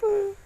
Boy,